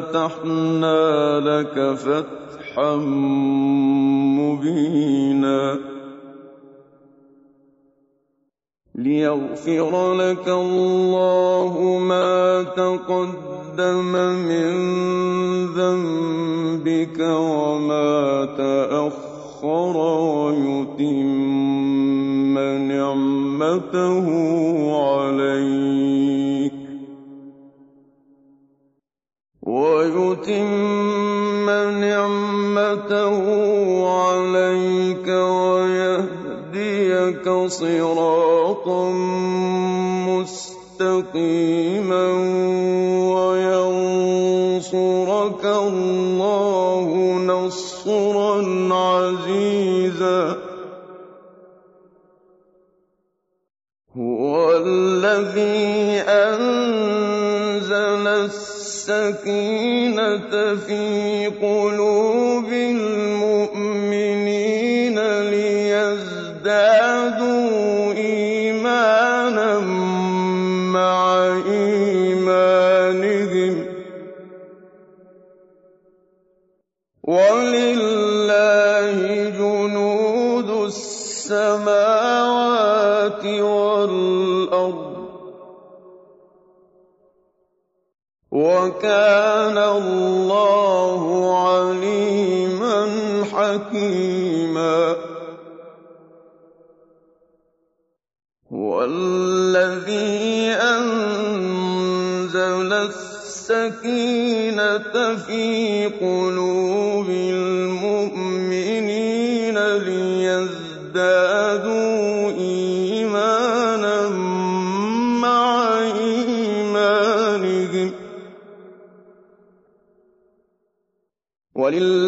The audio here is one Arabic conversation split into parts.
فتحنا لك فتحا مبينا. ليغفر لك الله ما تقدم من ذنبك وما تأخر ويتم نعمته. ويتم نعمته عليك ويهديك صراطا مستقيما السكينة في قلوب المؤمنين. حكيما. الذي أنزل السكينة في قلوب المؤمنين ليزدادوا إيمانا مع إيمانهم. ولله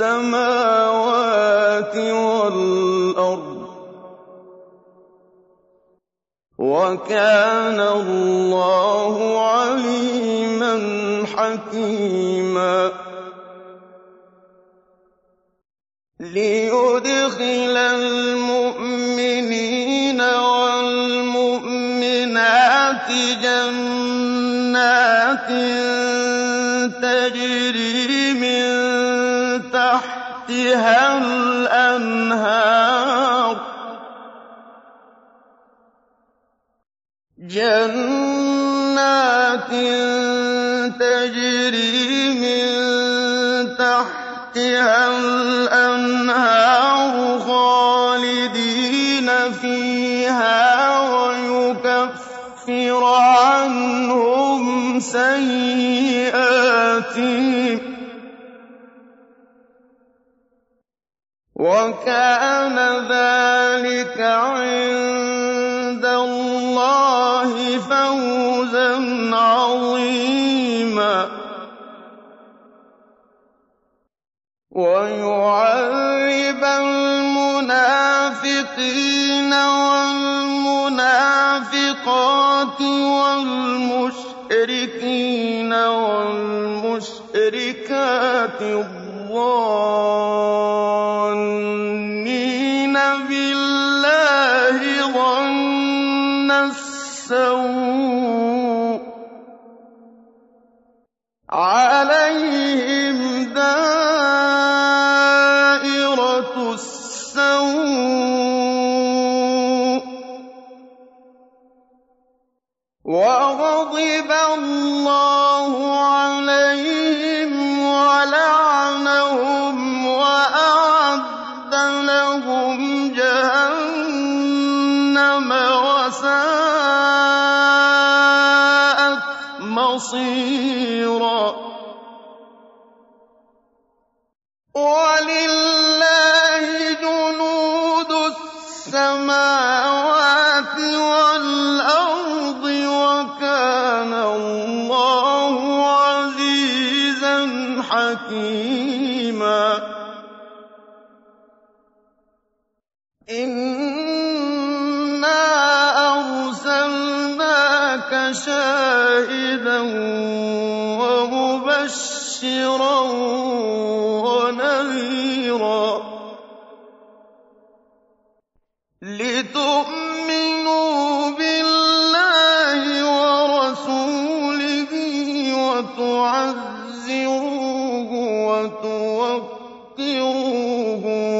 السماوات والأرض وكان الله عليما حكيما ليدخل المؤمنين والمؤمنات جنات تجري تحتها الأنهار. جنات تجري من تحتها الأنهار خالدين فيها ويكفر عنهم سيئاتهم. وكان ذلك عند الله فوزا عظيما. ويعذب المنافقين والمنافقات والمشركين والمشركات الظانين لهم جهنم وساءت مصيرا. لِّتُؤْمِنُوا بِاللَّهِ وَرَسُولِهِ وَتُعَزِّرُوهُ وَتُوَقِّرُوهُ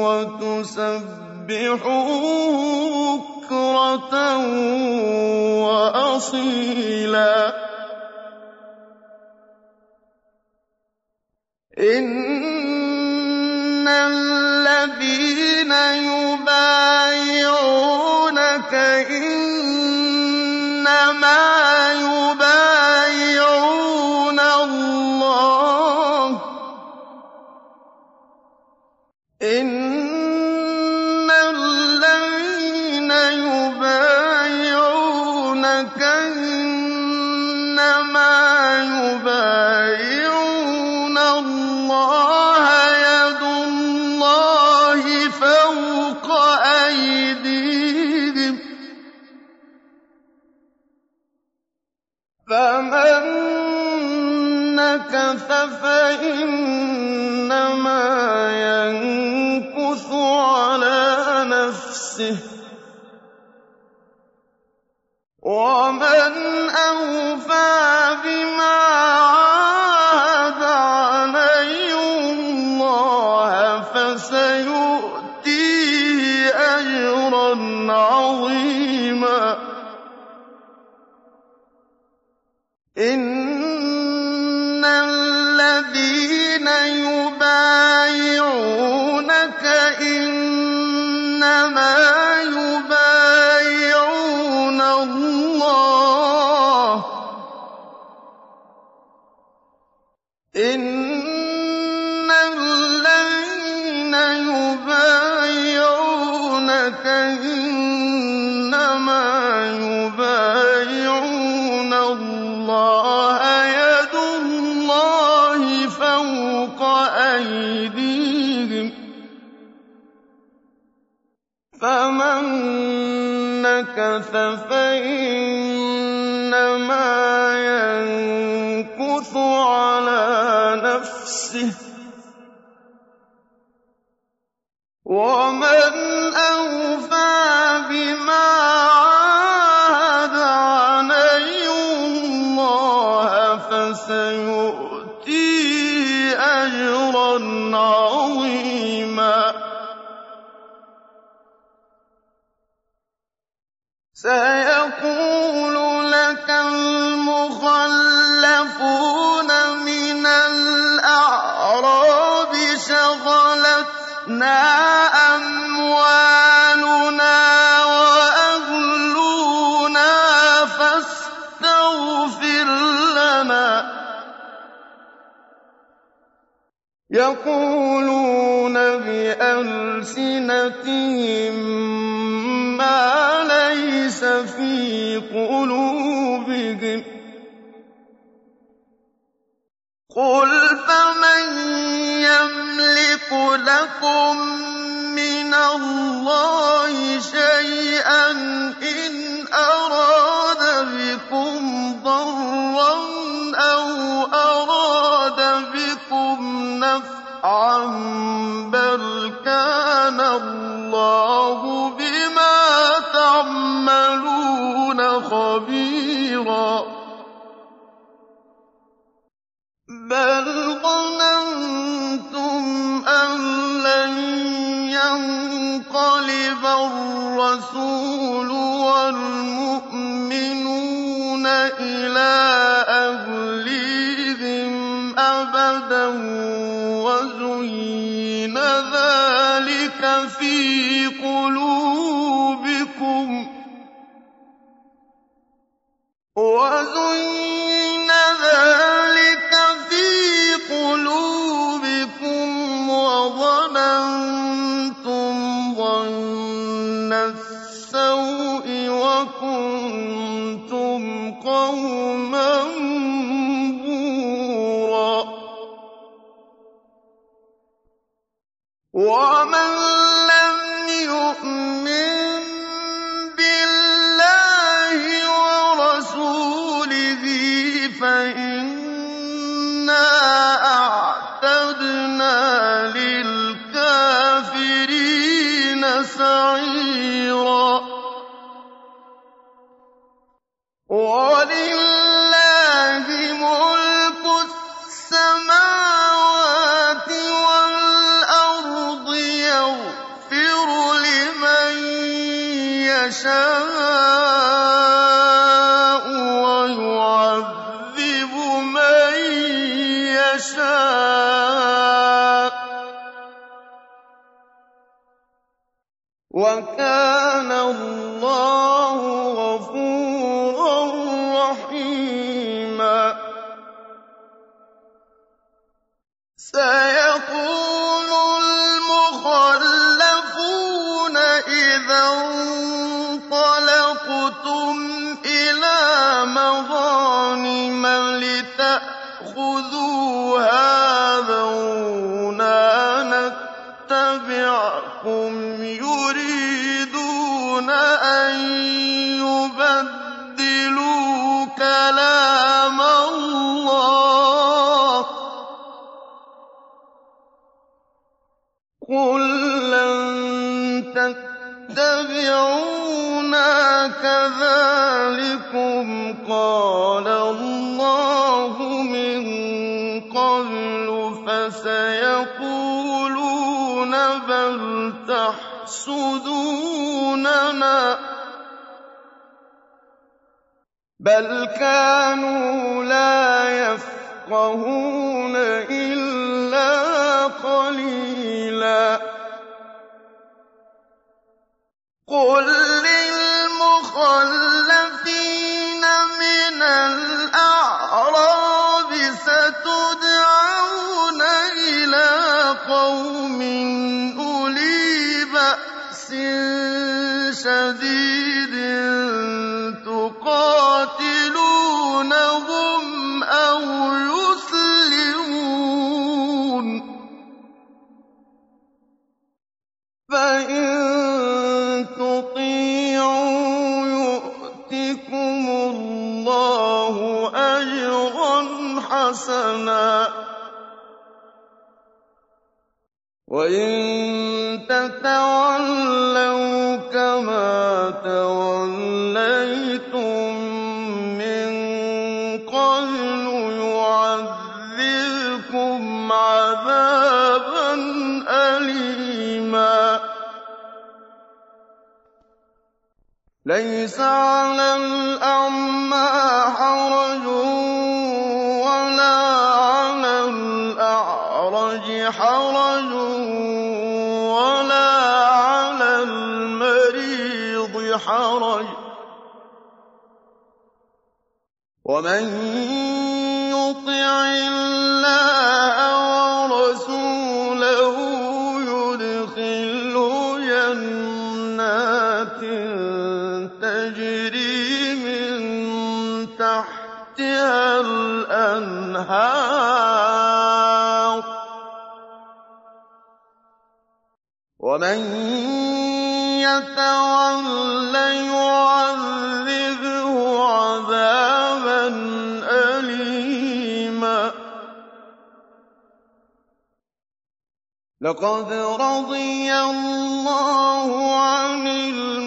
وَتُسَبِّحُوهُ بُكْرَةً وَأَصِيلًا. إِنَّ الَّذِينَ اللَّهَ يَدُ اللَّهِ فَوْقَ أَيْدِيهِمْ ۚ. فَمَن نَّكَثَ فَإِنَّمَا يَنكُثُ عَلَىٰ نَفْسِهِ ۖ. إِنَّ فَإِنَّمَا يَنكُثُ عَلَىٰ نَفْسِهِ ۖ وَمَنْ يَقُولُونَ بِأَلْسِنَتِهِم مَّا لَيْسَ فِي قُلُوبِهِمْ ۚ. قُلْ فَمَن يَمْلِكُ لَكُم مِّنَ اللَّهِ شَيْئًا إِنْ أَرَادَ بِكُمْ ضَرًّا بَلْ وَمَن وَكَانَ اللَّهُ غَفُورًا رَّحِيمًا. قُل لَّن تَتَّبِعُونَا كَذَٰلِكُمْ قَالَ اللَّهُ مِن قَبْلُ ۖ فَسَيَقُولُونَ بَلْ تَحْسُدُونَنَا ۚ بَلْ كَانُوا لَا يَفْقَهُونَ إِلَّا قَلِيلًا قُل لِّلْمُخَلَّفِينَ مِنَ الْأَعْرَابِ سَتُدْعَوْنَ إِلَىٰ قَوْمٍ أُولِي بَأْسٍ شَدِيدٍ. لَّيْسَ عَلَى الْأَعْمَىٰ حَرَجٌ وَلَا عَلَى الْأَعْرَجِ حَرَجٌ وَلَا عَلَى الْمَرِيضِ حَرَجٌ ۗ. وَمَن وَمَن يَتَوَلَّ يُعَذِّبْهُ عَذَابًا أَلِيمًا. لَّقَدْ رَضِيَ اللَّهُ عَنِ الْمُؤْمِنِينَ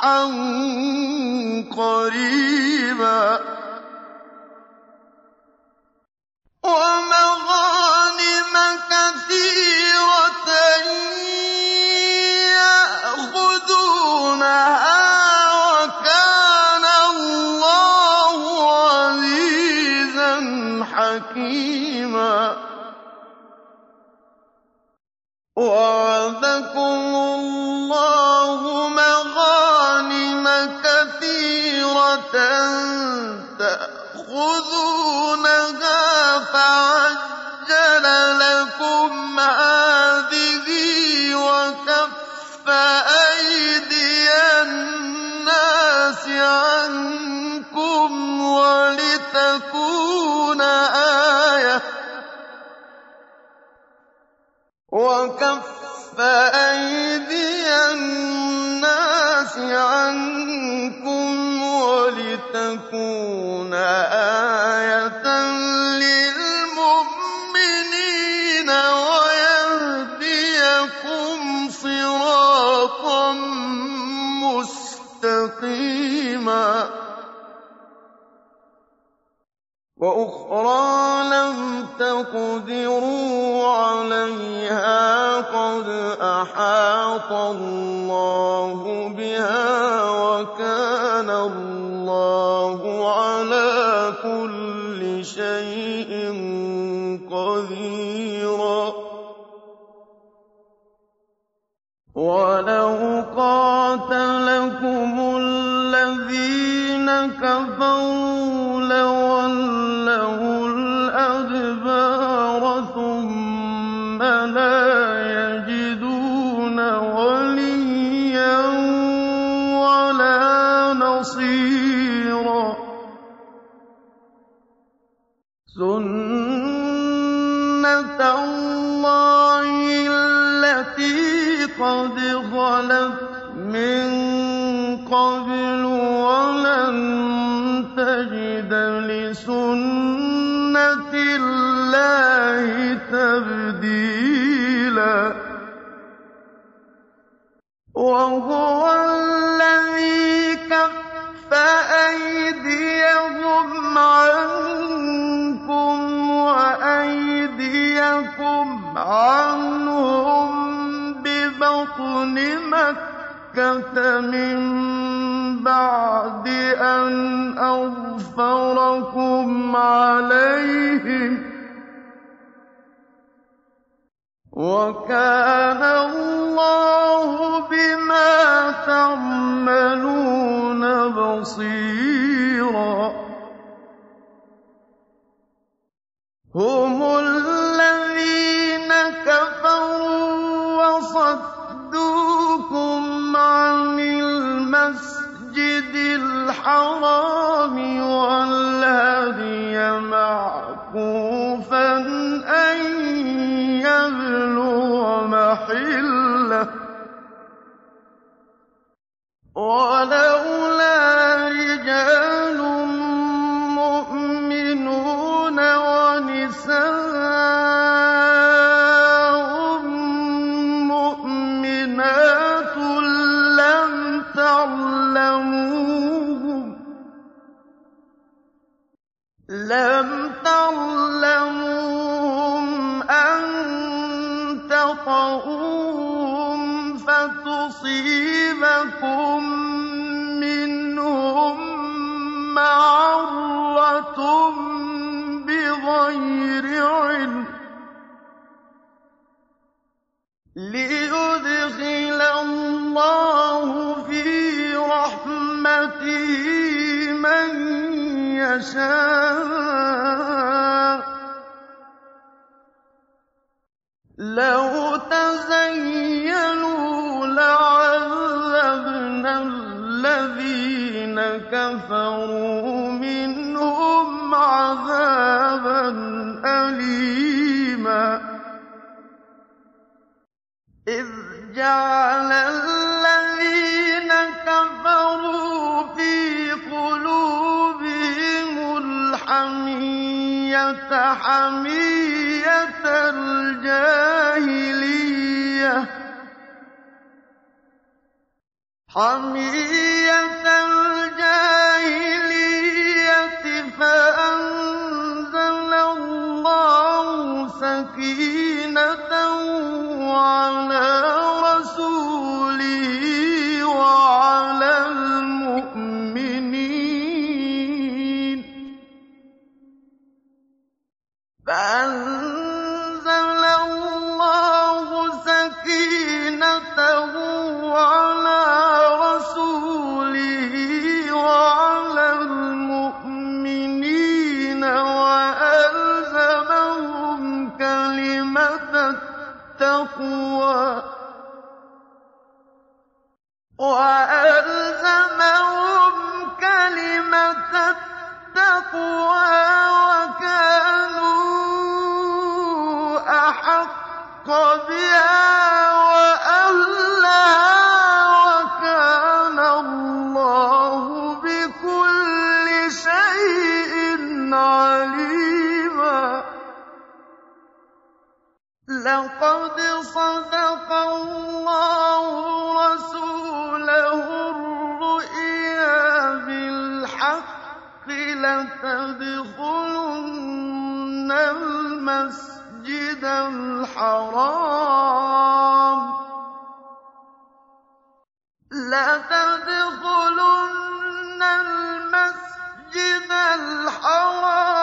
فَتْحًا قَرِيبًا وَلِتَكُونَ آيَةً لِّلْمُؤْمِنِينَ وَيَهْدِيَكُمْ صِرَاطًا مُّسْتَقِيمًا. وَأُخْرَىٰ لَمْ تَقْدِرُوا عَلَيْهَا قَدْ أَحَاطَ اللَّهُ بِهَا ۚ وَكَانَ اللَّهُ خَلَتْ مِن قَبْلُ ۖ وَلَن تَجِدَ اللَّهِ تَبْدِيلًا. بِبَطْنِ مَكَّةَ مِن بَعْدِ أَنْ أَظْفَرَكُمْ عَلَيْهِمْ ۚ وَكَانَ اللَّهُ بِمَا تَعْمَلُونَ بَصِيرًا. هُمُ الْحَرَامِ وَالْهَدْيَ مَعْكُوفًا أَن يَبْلُغَ مَحِلَّهُ ۚ. لَّمْ تَعْلَمُوهُمْ أَن تَطَئُوهُمْ فَتُصِيبَكُم مِّنْهُم مَّعَرَّةٌ بِغَيْرِ عِلْمٍ ۖ لِّيُدْخِلَ اللَّهُ فِي رَحْمَتِهِ مَن يَشَاءُ ۚ. كَفَرُوا مِنْهُمْ عَذَابًا أَلِيمًا. إِذْ جَعَلَ الَّذِينَ كَفَرُوا فِي قُلُوبِهِمُ الْحَمِيَّةَ حَمِيَّةَ الْجَاهِلِيَّةِ. فَأَنزَلَ لقد صدق الله رسوله الرؤيا بالحق لتدخلن المسجد الحرام. لتدخلن المسجد الحرام.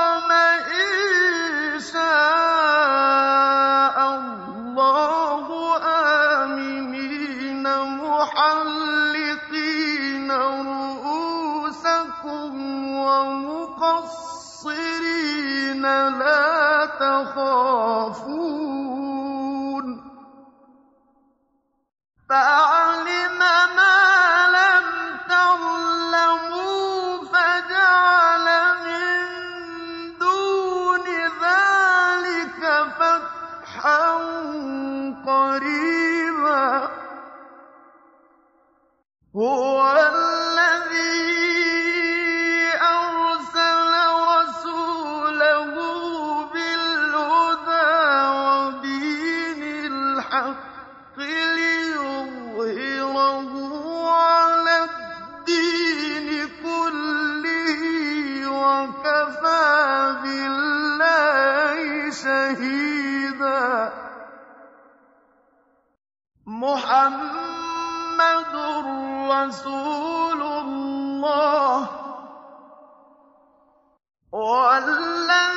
محمد رسول الله والذي